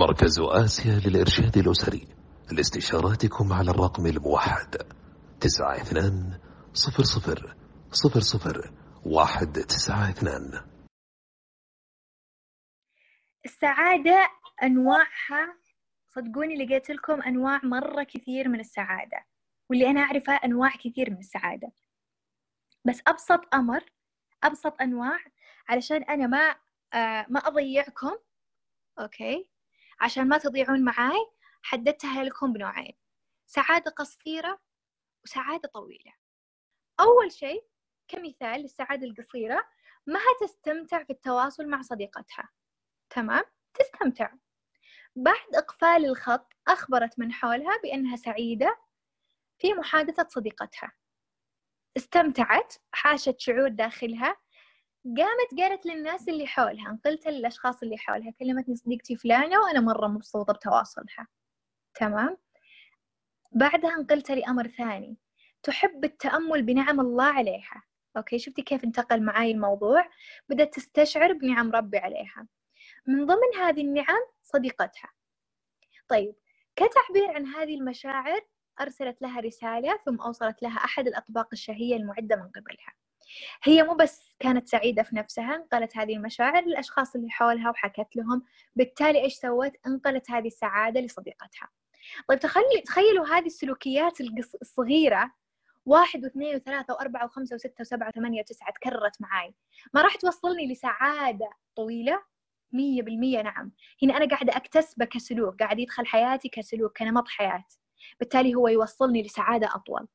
مركز آسيا للإرشاد الأسري. لاستشاراتكم على الرقم الموحد تسعة اثنان صفر صفر صفر صفر واحد تسعة اثنان. السعادة أنواعها صدقوني لقيت لكم أنواع مرة كثير من السعادة واللي أنا أعرفها أنواع كثير من السعادة. بس أبسط أمر أبسط أنواع علشان أنا ما آه ما أضيعكم. أوكي. عشان ما تضيعون معاي حددتها لكم بنوعين سعادة قصيرة وسعادة طويلة. أول شيء كمثال للسعادة القصيرة ما تستمتع في التواصل مع صديقتها. تمام؟ تستمتع. بعد إقفال الخط أخبرت من حولها بأنها سعيدة في محادثة صديقتها. استمتعت حاشت شعور داخلها قامت قالت للناس اللي حولها انقلت للأشخاص اللي حولها كلمتني صديقتي فلانة وأنا مرة مبسوطة بتواصلها. تمام؟ بعدها انقلت لأمر ثاني. تحب التأمل بنعم الله عليها. أوكي شفتي كيف انتقل معاي الموضوع؟ بدأت تستشعر بنعم ربي عليها. من ضمن هذه النعم صديقتها. طيب كتعبير عن هذه المشاعر أرسلت لها رسالة ثم أوصلت لها أحد الأطباق الشهية المعدة من قبلها. هي مو بس كانت سعيدة في نفسها انقلت هذه المشاعر للأشخاص اللي حولها وحكت لهم. بالتالي إيش سوت؟ انقلت هذه السعادة لصديقتها. طيب تخلي تخيلوا هذه السلوكيات الصغيرة. واحد واثنين وثلاثة وأربعة وخمسة وستة وسبعة وثمانية وتسعة تكررت معاي. ما راح توصلني لسعادة طويلة؟ مية بالمية نعم. هنا أنا قاعدة أكتسبه كسلوك قاعد يدخل حياتي كسلوك كنمط حياة. بالتالي هو يوصلني لسعادة أطول.